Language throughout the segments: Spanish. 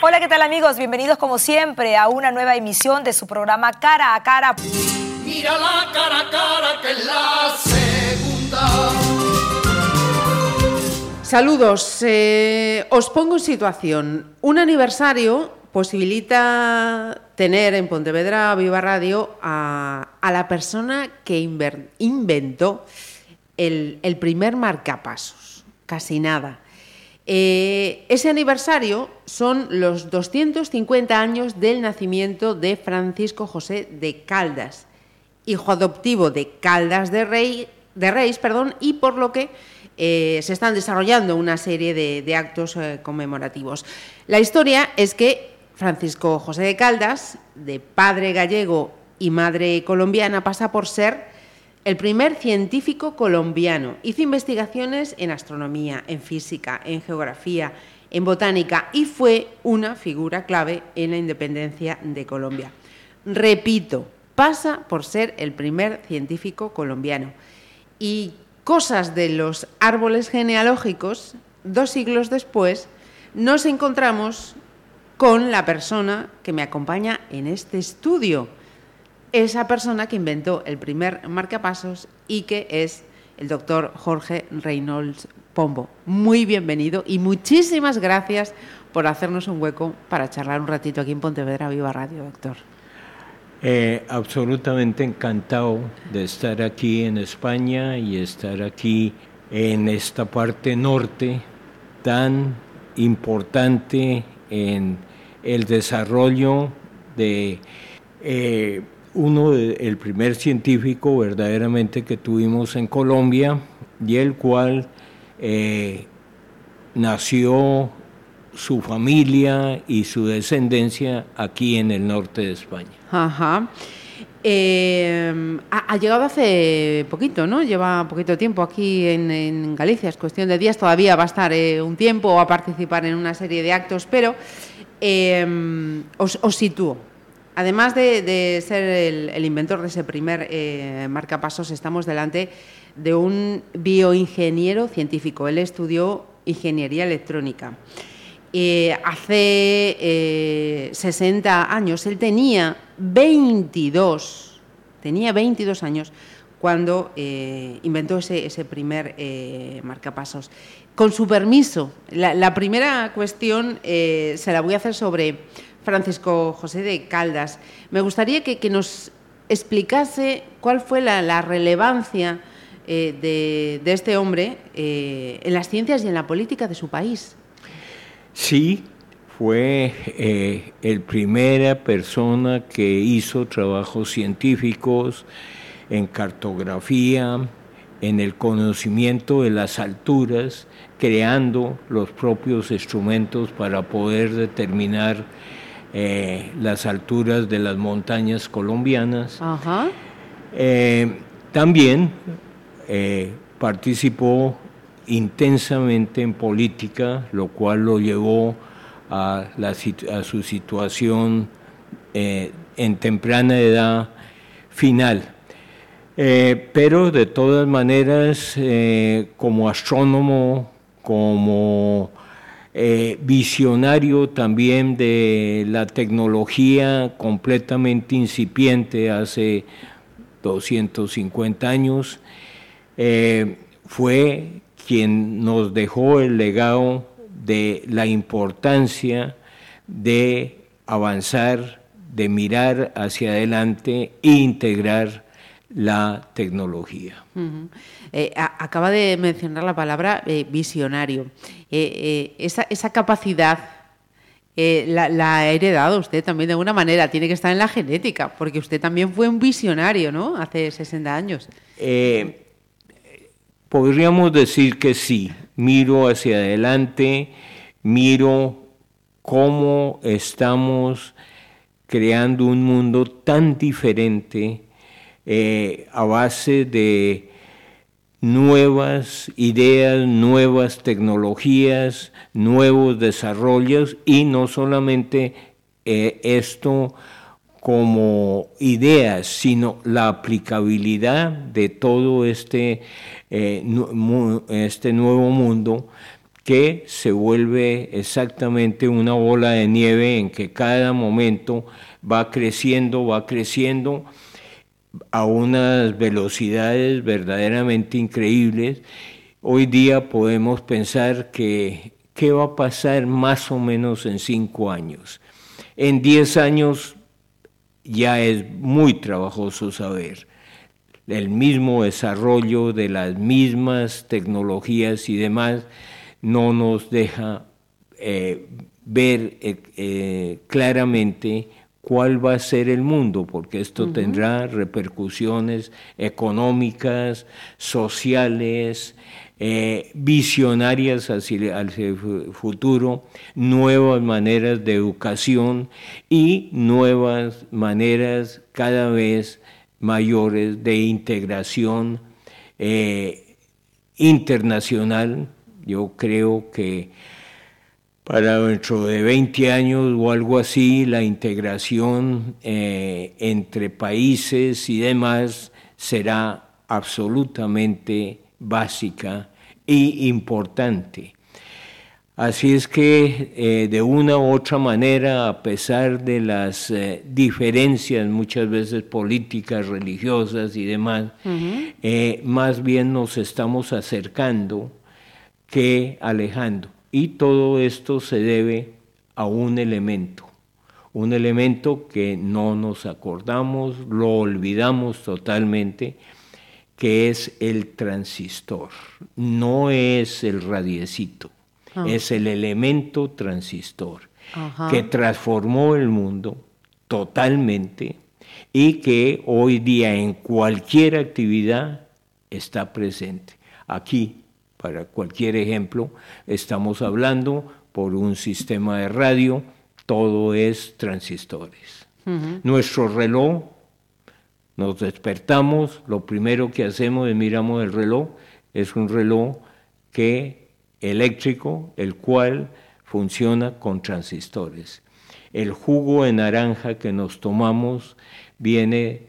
Hola, ¿qué tal amigos? Bienvenidos como siempre a una nueva emisión de su programa Cara a Cara. Mira la cara a cara que es la segunda. Saludos, eh, os pongo en situación. Un aniversario posibilita tener en Pontevedra Viva Radio a, a la persona que inventó el, el primer marcapasos, casi nada. Eh, ese aniversario son los 250 años del nacimiento de Francisco José de Caldas, hijo adoptivo de Caldas de, Rey, de Reis, perdón, y por lo que eh, se están desarrollando una serie de, actos eh, conmemorativos. La historia es que Francisco José de Caldas, de padre gallego y madre colombiana, pasa por ser el primer científico colombiano hizo investigaciones en astronomía, en física, en geografía, en botánica y fue una figura clave en la independencia de Colombia. Repito, pasa por ser el primer científico colombiano. Y cosas de los árboles genealógicos, dos siglos después, nos encontramos con la persona que me acompaña en este estudio esa persona que inventó el primer marcapasos y que es el doctor Jorge Reynolds Pombo. Muy bienvenido y muchísimas gracias por hacernos un hueco para charlar un ratito aquí en Pontevedra Viva Radio, doctor. Eh, absolutamente encantado de estar aquí en España y estar aquí en esta parte norte tan importante en el desarrollo de eh, uno, el primer científico verdaderamente que tuvimos en Colombia y el cual eh, nació su familia y su descendencia aquí en el norte de España. Ajá. Eh, ha, llegado hace poquito, ¿no? Lleva poquito tiempo aquí en, Galicia, es cuestión de días, todavía va a estar eh, un tiempo, va a participar en una serie de actos, pero os sitúo Además de, ser el, inventor de ese primer eh, marcapasos, estamos delante de un bioingeniero científico. Él estudió ingeniería electrónica. Eh, hace 60 eh, años, él tenía 22, tenía 22 años cuando inventó ese, primer marcapasos. Con su permiso, la primera cuestión se la voy a hacer sobre Francisco José de Caldas. Me gustaría que, nos explicase cuál fue la, relevancia eh, de, este hombre eh, en las ciencias y en la política de su país. Sí, fue eh, el primera persona que hizo trabajos científicos en cartografía, en el conocimiento de las alturas, creando los propios instrumentos para poder determinar eh, las alturas de las montañas colombianas. Eh, también eh, participó intensamente en política, lo cual lo llevó a, a su situación en temprana edad final. pero de todas maneras, como astrónomo, como eh, visionario también de la tecnología completamente incipiente hace 250 años, eh, fue quien nos dejó el legado de la importancia de avanzar, de mirar hacia adelante e integrar la tecnología. Eh, acaba de mencionar la palabra eh, visionario. Eh, esa, capacidad la, ha heredado usted también de alguna manera, tiene que estar en la genética, porque usted también fue un visionario, ¿no? Hace 60 años. podríamos decir que sí. Miro hacia adelante, miro cómo estamos creando un mundo tan diferente a base de nuevas ideas, nuevas tecnologías, nuevos desarrollos y no solamente eh, esto como ideas, sino la aplicabilidad de todo este, eh, este nuevo mundo que se vuelve exactamente una bola de nieve en que cada momento va creciendo, va creciendo a unas velocidades verdaderamente increíbles. Hoy día podemos pensar que qué va a pasar más o menos en cinco años. En diez años ya es muy trabajoso saber. El mismo desarrollo de las mismas tecnologías y demás no nos deja eh, ver eh, eh, claramente cuál va a ser el mundo, porque esto tendrá repercusiones económicas, sociales, visionarias hacia, hacia, el futuro, nuevas maneras de educación y nuevas maneras cada vez mayores de integración internacional. Yo creo que para dentro de 20 años o algo así, la integración eh, entre países y demás será absolutamente básica e importante. Así es que eh, de una u otra manera, a pesar de las eh, diferencias muchas veces políticas, religiosas y demás, más bien nos estamos acercando que alejando. Y todo esto se debe a un elemento, un elemento que no nos acordamos, lo olvidamos totalmente, que es el transistor. No es el radiecito, ah. es el elemento transistor que transformó el mundo totalmente y que hoy día en cualquier actividad está presente. Aquí para cualquier ejemplo, estamos hablando por un sistema de radio, todo es transistores. Nuestro reloj, nos despertamos, lo primero que hacemos es miramos el reloj, es un reloj que eléctrico, el cual funciona con transistores. El jugo de naranja que nos tomamos viene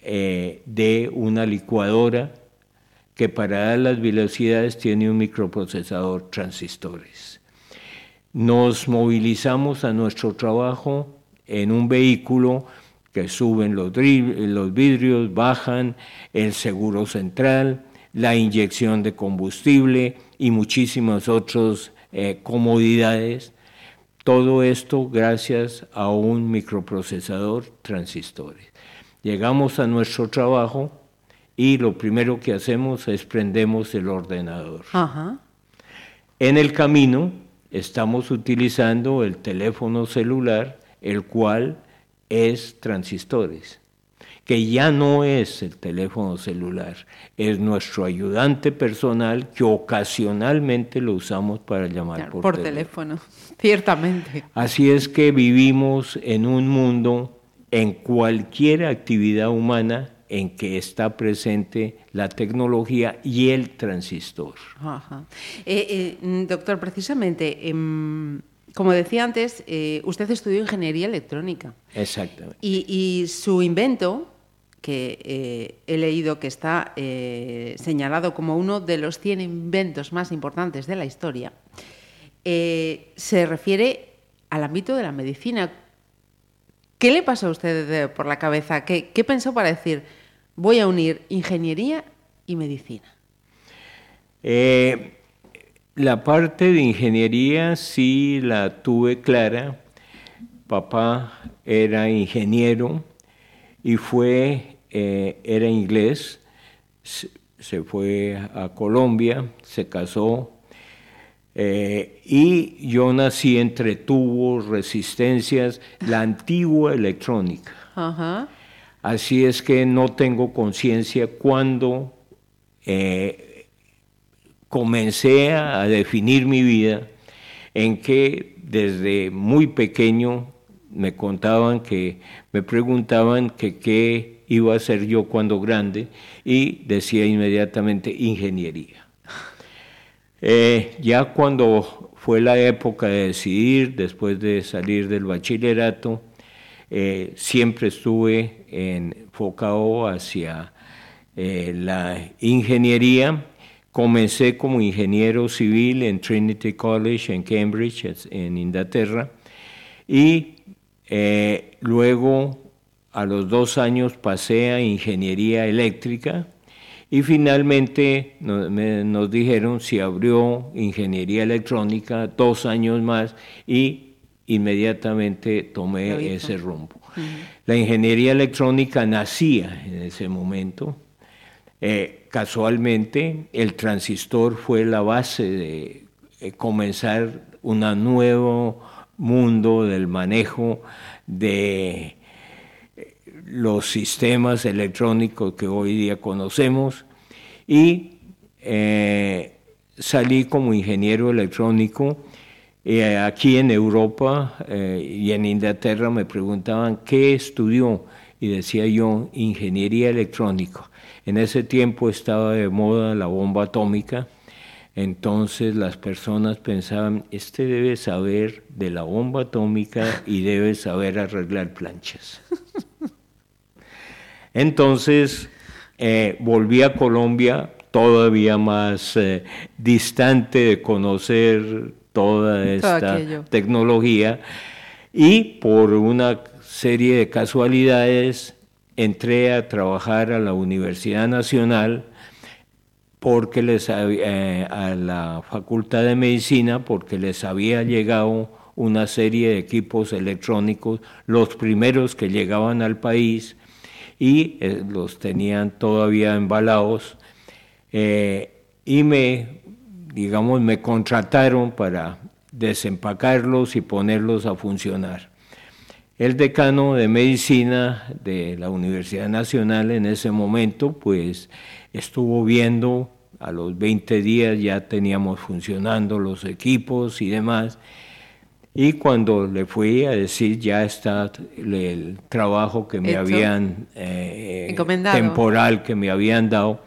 eh, de una licuadora que para dar las velocidades tiene un microprocesador transistores. Nos movilizamos a nuestro trabajo en un vehículo que suben los, vidrios, bajan, el seguro central, la inyección de combustible y muchísimas otras eh, comodidades. Todo esto gracias a un microprocesador transistores. Llegamos a nuestro trabajo y lo primero que hacemos es prendemos el ordenador. En el camino estamos utilizando el teléfono celular, el cual es transistores, que ya no es el teléfono celular, es nuestro ayudante personal que ocasionalmente lo usamos para llamar por, por teléfono. Ciertamente. Así es que vivimos en un mundo en cualquier actividad humana en que está presente la tecnología y el transistor. Eh, eh, doctor, precisamente, em, como decía antes, eh, usted estudió ingeniería electrónica. Exactamente. Y, su invento, que he leído que está señalado como uno de los 100 inventos más importantes de la historia, se refiere al ámbito de la medicina. ¿Qué le pasó a usted por la cabeza? ¿Qué, pensó para decir, voy a unir ingeniería y medicina? Eh, la parte de ingeniería sí la tuve clara. Papá era ingeniero y fue, eh, era inglés, se fue a Colombia, se casó eh, y yo nací entre tubos, resistencias, la antigua electrónica. Ajá. Así es que no tengo conciencia cuando eh, comencé a definir mi vida, en que desde muy pequeño me contaban que, me preguntaban que qué iba a hacer yo cuando grande y decía inmediatamente ingeniería. Eh, ya cuando fue la época de decidir, después de salir del bachillerato, eh, siempre estuve enfocado hacia eh, la ingeniería. Comencé como ingeniero civil en Trinity College en Cambridge, en Inglaterra, y luego a los dos años pasé a ingeniería eléctrica y finalmente nos, dijeron si abrió ingeniería electrónica dos años más y inmediatamente tomé ese rumbo. La ingeniería electrónica nacía en ese momento. Eh, casualmente, el transistor fue la base de eh, comenzar un nuevo mundo del manejo de los sistemas electrónicos que hoy día conocemos y eh, salí como ingeniero electrónico. Eh, aquí en Europa eh, y en Inglaterra me preguntaban qué estudió y decía yo ingeniería electrónica. En ese tiempo estaba de moda la bomba atómica, entonces las personas pensaban, este debe saber de la bomba atómica y debe saber arreglar planchas. Entonces eh, volví a Colombia todavía más eh, distante de conocer toda esta tecnología. Y por una serie de casualidades entré a trabajar a la Universidad Nacional porque les eh, a la Facultad de Medicina porque les había llegado una serie de equipos electrónicos, los primeros que llegaban al país y eh, los tenían todavía embalados eh, y me, digamos, me contrataron para desempacarlos y ponerlos a funcionar. El decano de medicina de la Universidad Nacional en ese momento, pues estuvo viendo, a los 20 días ya teníamos funcionando los equipos y demás, y cuando le fui a decir ya está el trabajo que me habían, eh, temporal que me habían dado,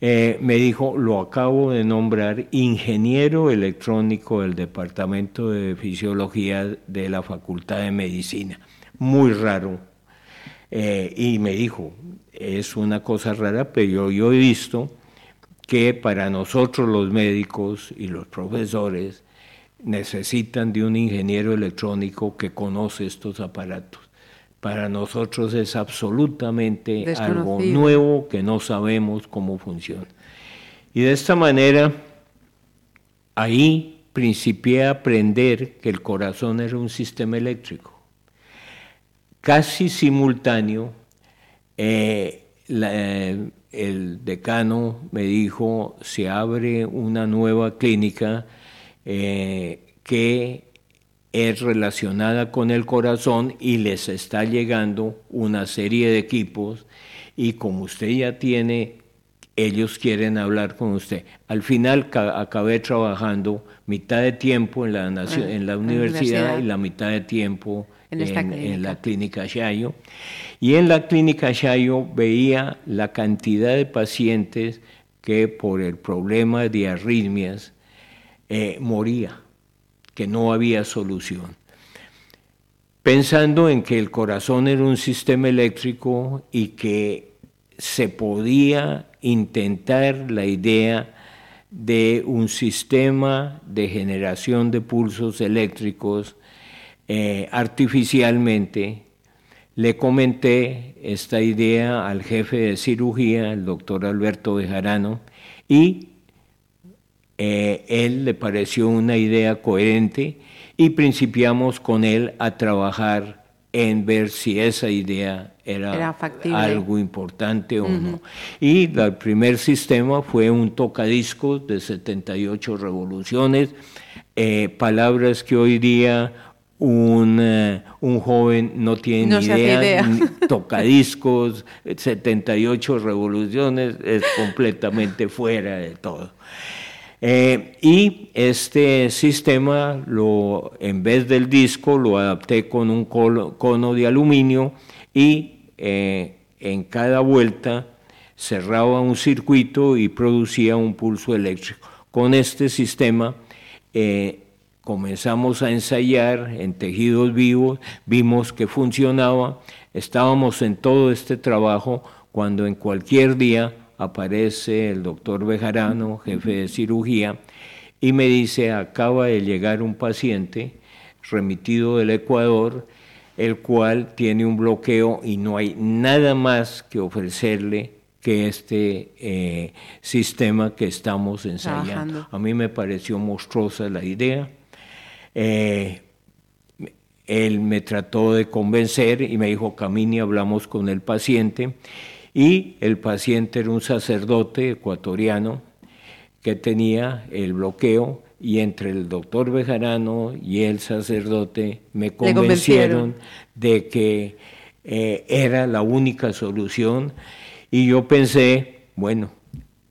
eh, me dijo, lo acabo de nombrar ingeniero electrónico del Departamento de Fisiología de la Facultad de Medicina. Muy raro. Eh, y me dijo, es una cosa rara, pero yo, yo he visto que para nosotros los médicos y los profesores, necesitan de un ingeniero electrónico que conoce estos aparatos. Para nosotros es absolutamente algo nuevo que no sabemos cómo funciona. Y de esta manera, ahí principié a aprender que el corazón era un sistema eléctrico. Casi simultáneo, eh, el decano me dijo, se abre una nueva clínica eh, que es relacionada con el corazón y les está llegando una serie de equipos y como usted ya tiene, ellos quieren hablar con usted. Al final acabé trabajando mitad de tiempo en la, en la universidad, y la mitad de tiempo en, la clínica Shayo. Y en la clínica Shayo veía la cantidad de pacientes que por el problema de arritmias eh, moría, que no había solución. Pensando en que el corazón era un sistema eléctrico y que se podía intentar la idea de un sistema de generación de pulsos eléctricos eh, artificialmente, le comenté esta idea al jefe de cirugía, el doctor Alberto Bejarano, y eh, él le pareció una idea coherente y principiamos con él a trabajar en ver si esa idea era, algo importante o no. Y el primer sistema fue un tocadiscos de 78 revoluciones, eh, palabras que hoy día un, eh, un, joven no tiene ni idea, tocadiscos, 78 revoluciones, es completamente fuera de todo. Eh, y este sistema, lo, en vez del disco, lo adapté con un cono, de aluminio y eh, en cada vuelta cerraba un circuito y producía un pulso eléctrico. Con este sistema eh, comenzamos a ensayar en tejidos vivos, vimos que funcionaba, estábamos en todo este trabajo cuando en cualquier día aparece el doctor Bejarano, jefe de cirugía, y me dice, acaba de llegar un paciente remitido del Ecuador, el cual tiene un bloqueo y no hay nada más que ofrecerle que este eh, sistema que estamos ensayando. A mí me pareció monstruosa la idea. Eh, él me trató de convencer y me dijo, camine, hablamos con el paciente. Y el paciente era un sacerdote ecuatoriano que tenía el bloqueo y entre el doctor Bejarano y el sacerdote me convencieron, de que eh, era la única solución y yo pensé, bueno,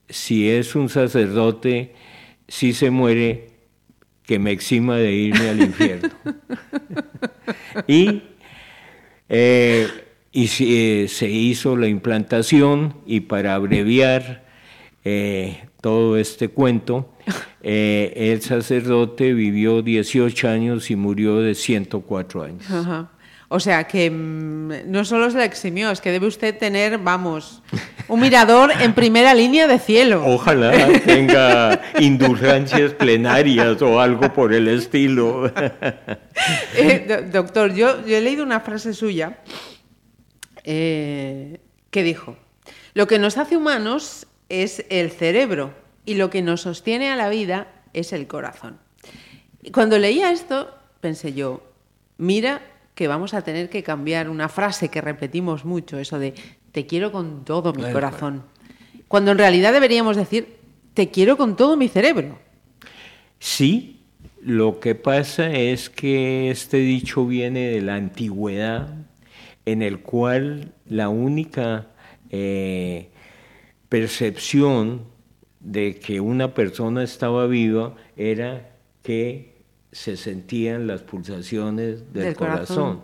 si es un sacerdote, si se muere, que me exima de irme al infierno. y eh, y eh, se hizo la implantación y para abreviar eh, todo este cuento, el sacerdote vivió 18 años y murió de 104 años. O sea que mm, no solo se la eximió, es que debe usted tener, vamos, un mirador en primera línea de cielo. Ojalá tenga indulgencias plenarias o algo por el estilo. Eh, doctor, yo, yo, he leído una frase suya eh, que dijo, lo que nos hace humanos es el cerebro y lo que nos sostiene a la vida es el corazón. Y cuando leía esto, pensé yo, mira que vamos a tener que cambiar una frase que repetimos mucho, eso de te quiero con todo mi corazón. Cuando en realidad deberíamos decir te quiero con todo mi cerebro. Sí, lo que pasa es que este dicho viene de la antigüedad, en el cual la única eh, percepción de que una persona estaba viva era que se sentían las pulsaciones del, corazón.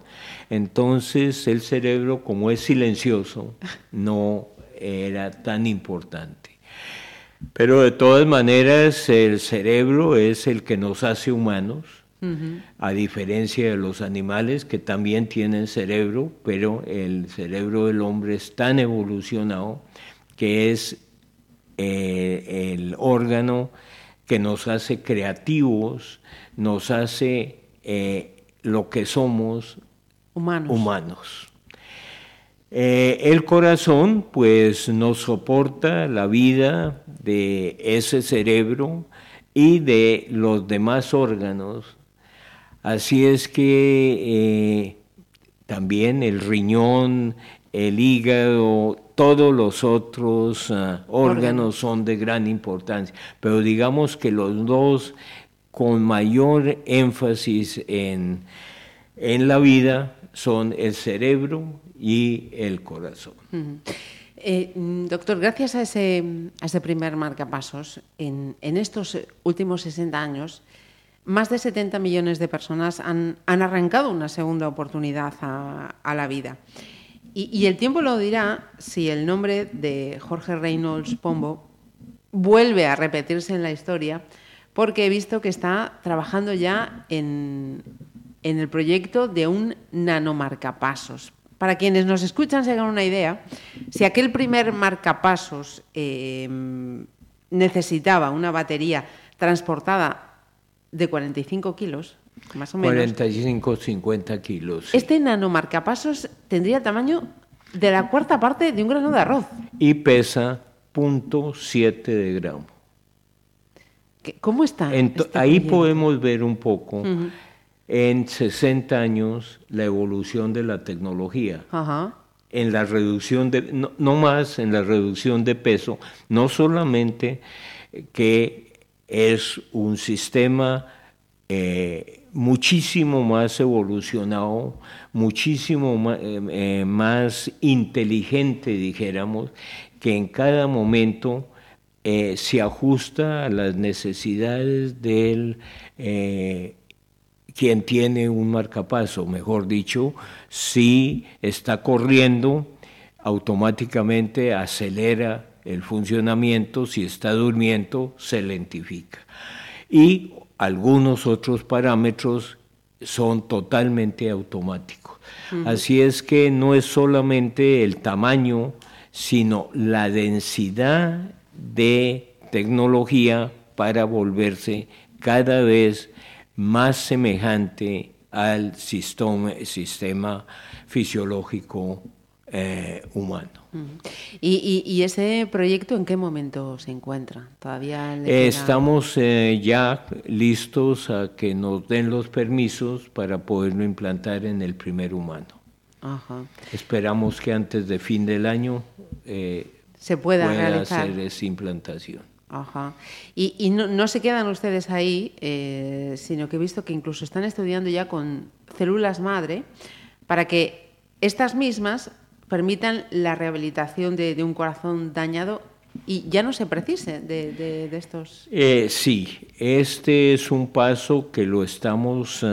Entonces el cerebro, como es silencioso, no era tan importante. Pero de todas maneras el cerebro es el que nos hace humanos, a diferencia de los animales que también tienen cerebro, pero el cerebro del hombre es tan evolucionado que es eh, el órgano que nos hace creativos, nos hace eh, lo que somos humanos. Eh, el corazón pues nos soporta la vida de ese cerebro y de los demás órganos. Así es que eh, también el riñón, el hígado, todos los otros ah, órganos son de gran importancia, pero digamos que los dos con mayor énfasis en, la vida son el cerebro y el corazón. Eh, doctor, gracias a ese, a ese primer marcapasos, en, en, estos últimos 60 años, más de 70 millones de personas han, arrancado una segunda oportunidad a, la vida. Y, el tiempo lo dirá si el nombre de Jorge Reynolds Pombo vuelve a repetirse en la historia porque he visto que está trabajando ya en, el proyecto de un nanomarcapasos. Para quienes nos escuchan se hagan una idea, si aquel primer marcapasos eh, necesitaba una batería transportada de 45 kilos, más o menos. 45, 50 kilos. Este nanomarcapasos tendría el tamaño de la cuarta parte de un grano de arroz. Y pesa 0.7 de gramo. ¿Cómo está? Este ahí podemos ver un poco en 60 años la evolución de la tecnología. En la reducción de, no, más en la reducción de peso, no solamente que es un sistema eh, muchísimo más evolucionado, muchísimo eh, eh, más inteligente, dijéramos, que en cada momento se ajusta a las necesidades del quien tiene un marcapaso, mejor dicho, si está corriendo, automáticamente acelera el funcionamiento, si está durmiendo, se lentifica. Y algunos otros parámetros son totalmente automáticos. Así es que no es solamente el tamaño, sino la densidad de tecnología para volverse cada vez más semejante al sistema, sistema fisiológico eh, humano. ¿Y, ese proyecto en qué momento se encuentra? ¿Todavía Estamos eh, ya listos a que nos den los permisos para poderlo implantar en el primer humano. Esperamos que antes de fin del año eh, se pueda, realizar. hacer esa implantación. Ajá. Y, no, se quedan ustedes ahí, eh, sino que he visto que incluso están estudiando ya con células madre para que estas mismas permitan la rehabilitación de, un corazón dañado y ya no se precise de, estos. Eh, sí, este es un paso que lo estamos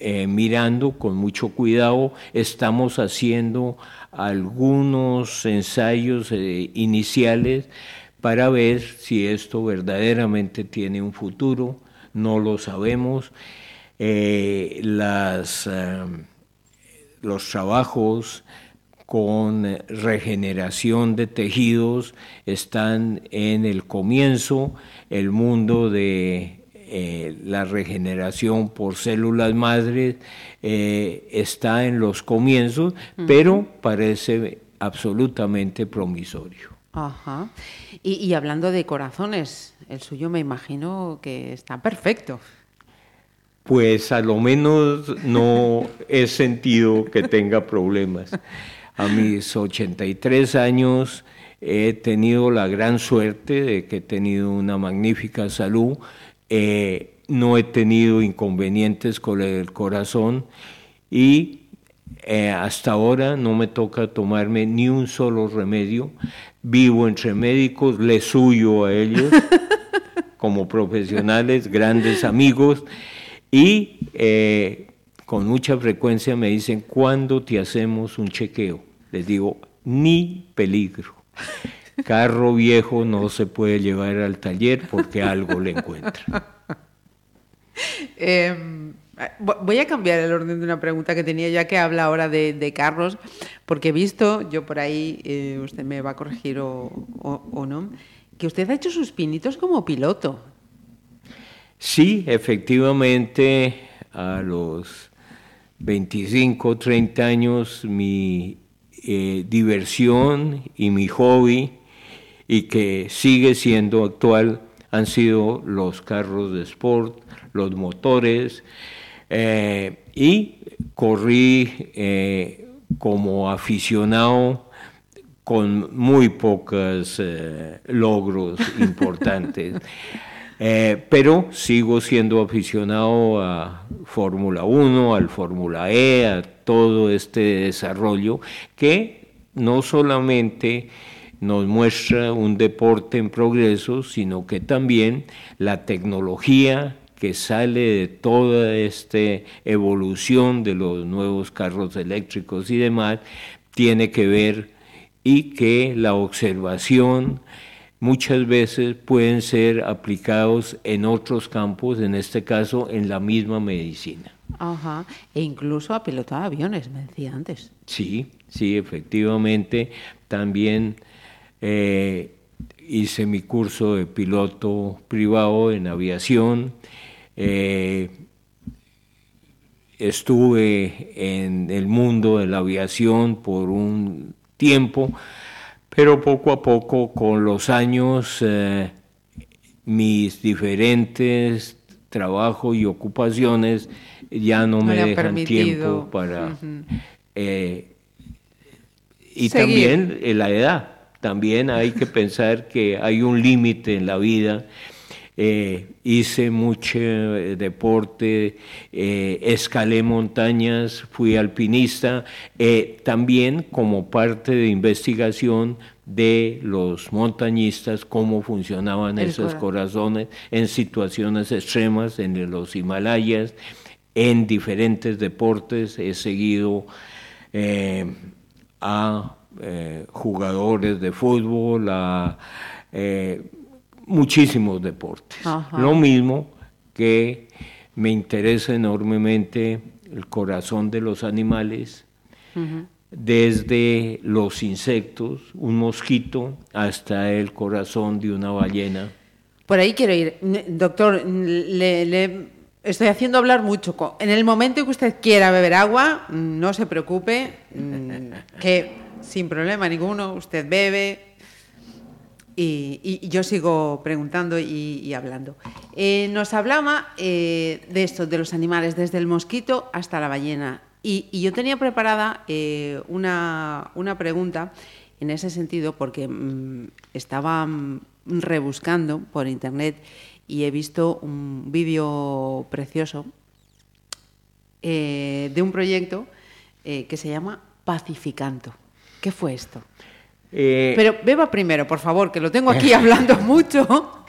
eh, mirando con mucho cuidado. Estamos haciendo algunos ensayos iniciales para ver si esto verdaderamente tiene un futuro, no lo sabemos. Eh, las, eh, los trabajos con regeneración de tejidos están en el comienzo, el mundo de eh, la regeneración por células madres está en los comienzos, pero parece absolutamente promisorio. Ajá. Y, hablando de corazones, el suyo me imagino que está perfecto. Pues a lo menos no he sentido que tenga problemas. A mis 83 años he tenido la gran suerte de que he tenido una magnífica salud, eh, no he tenido inconvenientes con el corazón y eh, hasta ahora no me toca tomarme ni un solo remedio. Vivo entre médicos, le suyo a ellos como profesionales, grandes amigos y eh, con mucha frecuencia me dicen, ¿cuándo te hacemos un chequeo? Les digo, ni peligro. Carro viejo no se puede llevar al taller porque algo le encuentra. Em, Voy a cambiar el orden de una pregunta que tenía, ya que habla ahora de, Carlos, porque he visto, yo por ahí, eh, usted me va a corregir o, no, que usted ha hecho sus pinitos como piloto. Sí, efectivamente, a los 25, 30 años, mi eh, diversión y mi hobby, y que sigue siendo actual, han sido los carros de sport, los motores, eh, y corrí eh, como aficionado con muy pocos logros importantes. pero sigo siendo aficionado a Fórmula 1, al Fórmula E, a todo este desarrollo que no solamente nos muestra un deporte en progreso, sino que también la tecnología que sale de toda esta evolución de los nuevos carros eléctricos y demás, tiene que ver y que la observación muchas veces pueden ser aplicados en otros campos, en este caso en la misma medicina. Ajá, e incluso a pilotar aviones, me decía antes. Sí, sí, efectivamente, también eh, hice mi curso de piloto privado en aviación, eh, estuve en el mundo de la aviación por un tiempo, pero poco a poco, con los años, eh, mis diferentes trabajos y ocupaciones ya no, me dejan tiempo para... Eh, y también la edad, también hay que pensar que hay un límite en la vida eh, hice mucho eh, deporte, eh, escalé montañas, fui alpinista, también como parte de investigación de los montañistas, cómo funcionaban esos corazones en situaciones extremas en los Himalayas, en diferentes deportes, he seguido a jugadores de fútbol, a muchísimos deportes. Lo mismo que me interesa enormemente el corazón de los animales, desde los insectos, un mosquito, hasta el corazón de una ballena. Por ahí quiero ir. Doctor, le, estoy haciendo hablar mucho. En el momento que usted quiera beber agua, no se preocupe, mm, que sin problema ninguno, usted bebe, y, yo sigo preguntando y, hablando. Eh, nos hablaba eh, de esto, de los animales, desde el mosquito hasta la ballena. Y, yo tenía preparada eh, una, pregunta en ese sentido porque mm, estaba mm, rebuscando por internet y he visto un vídeo precioso de un proyecto que se llama Pacificanto. ¿Qué fue esto? Eh, Pero beba primero, por favor, que lo tengo aquí hablando mucho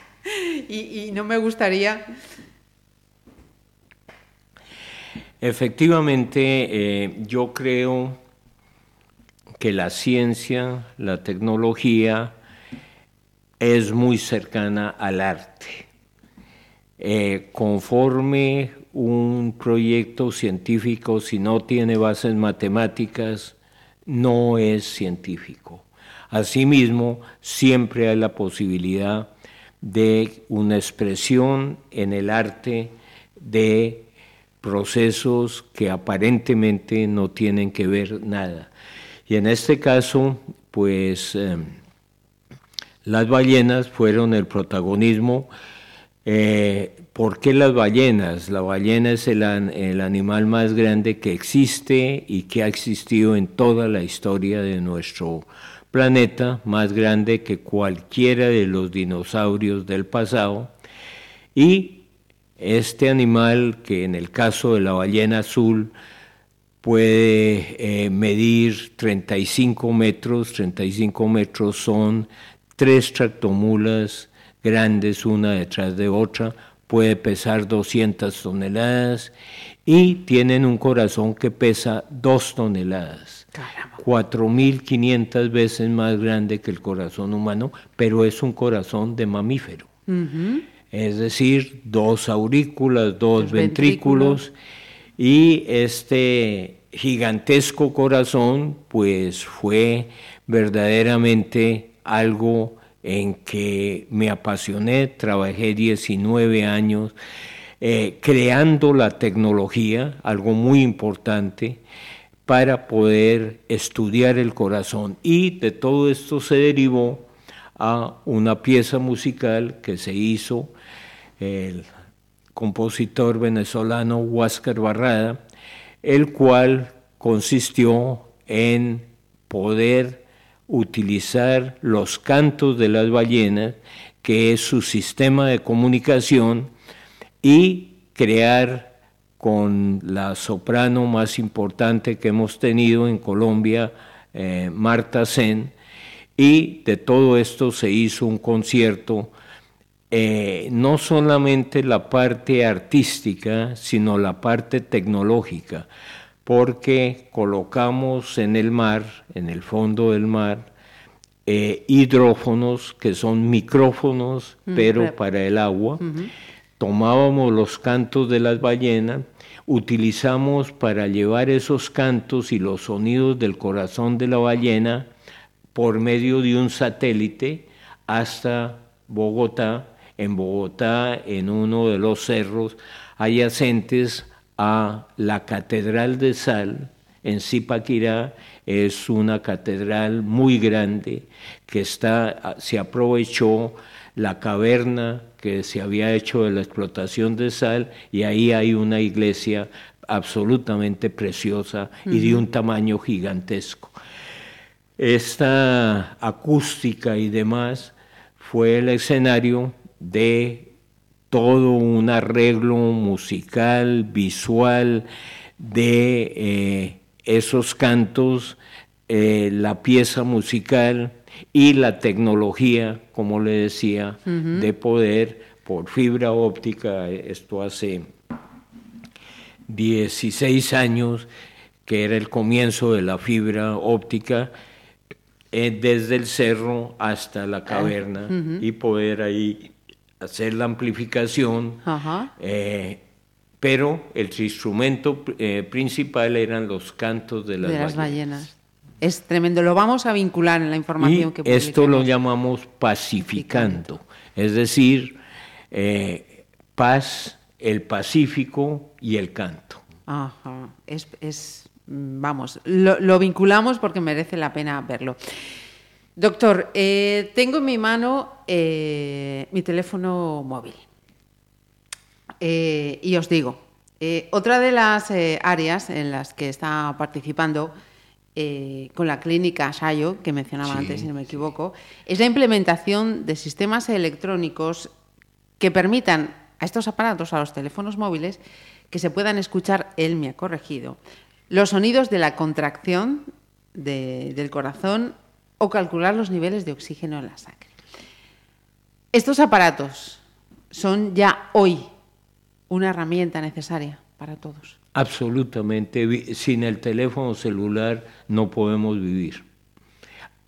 y, no me gustaría... Efectivamente, eh, yo creo que la ciencia, la tecnología es muy cercana al arte. Eh, conforme un proyecto científico, si no tiene bases matemáticas, no es científico. Asimismo, siempre hay la posibilidad de una expresión en el arte de procesos que aparentemente no tienen que ver nada. Y en este caso, pues em, las ballenas fueron el protagonismo. Eh, ¿Por qué las ballenas? La ballena es el, el, animal más grande que existe y que ha existido en toda la historia de nuestro planeta más grande que cualquiera de los dinosaurios del pasado. Y este animal que en el caso de la ballena azul puede eh, medir 35 metros, 35 metros son tres tractomulas grandes una detrás de otra, puede pesar 200 toneladas y tienen un corazón que pesa 2 toneladas. 4.500 veces más grande que el corazón humano, pero es un corazón de mamífero. Es decir, dos aurículas, dos ventrículos, y este gigantesco corazón pues fue verdaderamente algo en que me apasioné, trabajé 19 años eh, creando la tecnología, algo muy importante, para poder estudiar el corazón. Y de todo esto se derivó a una pieza musical que se hizo el compositor venezolano Huáscar Barrada, el cual consistió en poder utilizar los cantos de las ballenas, que es su sistema de comunicación, y crear con la soprano más importante que hemos tenido en Colombia, eh, Marta Sen, y de todo esto se hizo un concierto, eh, no solamente la parte artística, sino la parte tecnológica, porque colocamos en el mar, en el fondo del mar, eh, hidrófonos que son micrófonos, mm, pero para el agua. Tomábamos los cantos de las ballenas utilizamos para llevar esos cantos y los sonidos del corazón de la ballena por medio de un satélite hasta Bogotá. En Bogotá, en uno de los cerros adyacentes a la Catedral de Sal, en Zipaquirá, es una catedral muy grande que está, se aprovechó la caverna que se había hecho de la explotación de sal y ahí hay una iglesia absolutamente preciosa y de un tamaño gigantesco. Esta acústica y demás fue el escenario de todo un arreglo musical, visual, de eh, esos cantos, eh, la pieza musical, y la tecnología, como le decía, de poder por fibra óptica, esto hace 16 años, que era el comienzo de la fibra óptica, eh, desde el cerro hasta la caverna y poder ahí hacer la amplificación. Eh, pero el instrumento eh, principal eran los cantos de las, ballenas. Es tremendo. Lo vamos a vincular en la información y que Esto lo llamamos pacificando, es decir, eh, paz, el pacífico y el canto. Ajá. Es, es vamos, lo, lo, vinculamos porque merece la pena verlo. Doctor, eh, tengo en mi mano eh, mi teléfono móvil. Y os digo, otra de las áreas en las que está participando eh, con la clínica Sayo, que mencionaba Sí, antes, si no me equivoco, es la implementación de sistemas electrónicos que permitan a estos aparatos, a los teléfonos móviles, que se puedan escuchar, él me ha corregido, los sonidos de la contracción de- del corazón o calcular los niveles de oxígeno en la sangre. Estos aparatos son ya hoy una herramienta necesaria para todos. Absolutamente, sin el teléfono celular no podemos vivir.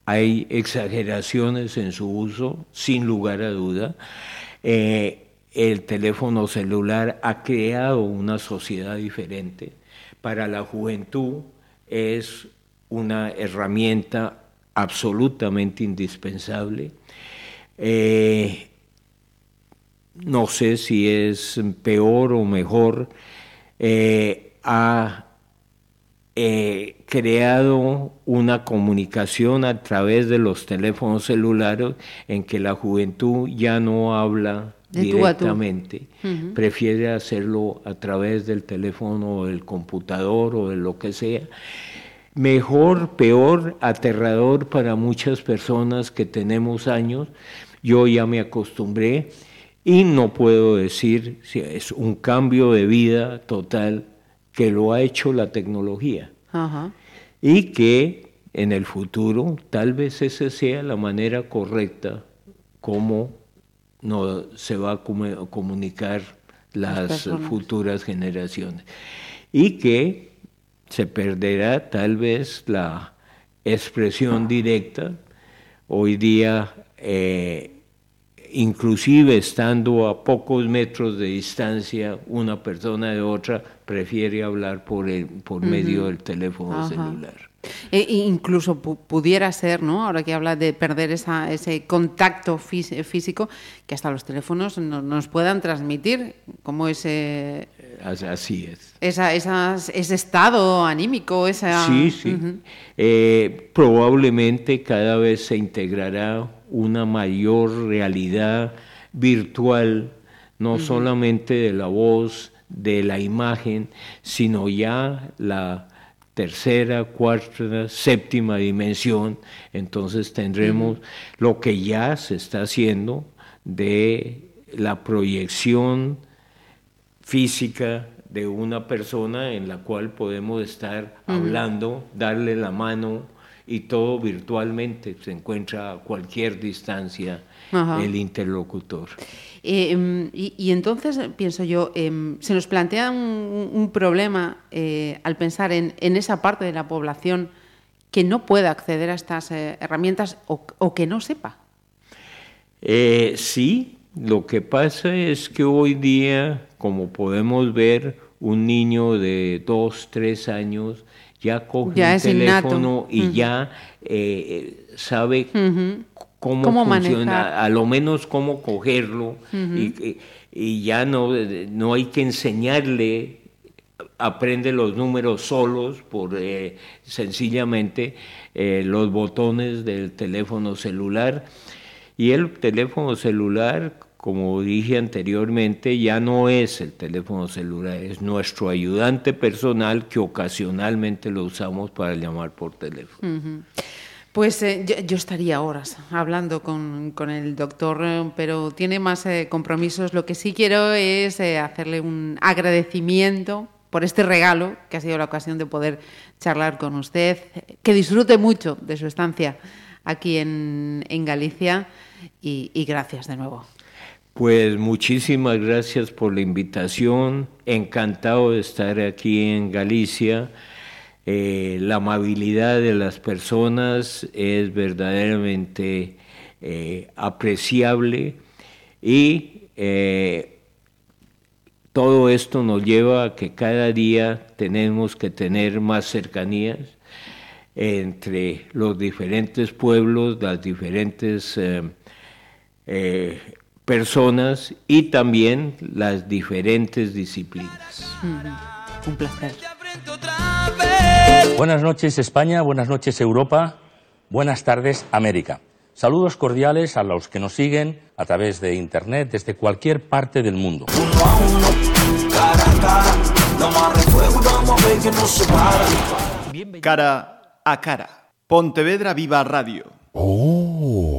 Hay exageraciones en su uso, sin lugar a duda. Eh, el teléfono celular ha creado una sociedad diferente. Para la juventud es una herramienta absolutamente indispensable. Eh, no sé si es peor o mejor, eh, ha eh, creado una comunicación a través de los teléfonos celulares en que la juventud ya no habla De tú directamente, prefiere hacerlo a través del teléfono o del computador o de lo que sea. Mejor, peor, aterrador para muchas personas que tenemos años. Yo ya me acostumbré y no puedo decir si es un cambio de vida total que lo ha hecho la tecnología. Ajá. y que en el futuro tal vez esa sea la manera correcta como no, se va a comu- comunicar las futuras generaciones. Y que se perderá tal vez la expresión directa. Hoy día eh, inclusive estando a pocos metros de distancia una persona de otra prefiere hablar por el por medio del teléfono Ajá. celular E- e incluso pu- pudiera ser, ¿no? Ahora que habla de perder esa, ese contacto fís- físico, que hasta los teléfonos no- nos puedan transmitir como ese, As- así es esa, esas- ese estado anímico, esa... Sí, sí. Eh, probablemente cada vez se integrará una mayor realidad virtual, no solamente de la voz, de la imagen, sino ya la tercera, cuarta, séptima dimensión. Entonces tendremos lo que ya se está haciendo de la proyección física de una persona en la cual podemos estar hablando, darle la mano y todo virtualmente. Se encuentra a cualquier distancia Ajá. el interlocutor. Eh, em, y, y entonces eh, pienso yo, em, se nos plantea un, un problema eh, al pensar en, en esa parte de la población que no pueda acceder a estas herramientas o, o que no sepa. Sí, lo que pasa es que hoy día, como podemos ver, un niño de dos, tres años ya coge Ya un es innato. teléfono y ya eh, sabe cómo, Cómo funciona, manejar. a lo menos cómo cogerlo y, y- y ya no, no hay que enseñarle aprende los números solos por eh, sencillamente eh, los botones del teléfono celular y el teléfono celular como dije anteriormente ya no es el teléfono celular es nuestro ayudante personal que ocasionalmente lo usamos para llamar por teléfono Pues eh, yo, estaría horas hablando con, con el doctor, eh, pero tiene más eh, compromisos. Lo que sí quiero es hacerle un agradecimiento por este regalo, que ha sido la ocasión de poder charlar con usted, que disfrute mucho de su estancia aquí en, en Galicia y, y gracias de nuevo. Pues muchísimas gracias por la invitación, encantado de estar aquí en Galicia. Eh, la amabilidad de las personas es verdaderamente eh, apreciable y eh, todo esto nos lleva a que cada día tenemos que tener más cercanías. entre los diferentes pueblos, las diferentes personas y también las diferentes disciplinas. Un placer. Buenas noches España, buenas noches Europa, buenas tardes América. Saludos cordiales a los que nos siguen a través de Internet desde cualquier parte del mundo. Cara a cara. Pontevedra Viva Radio. Oh.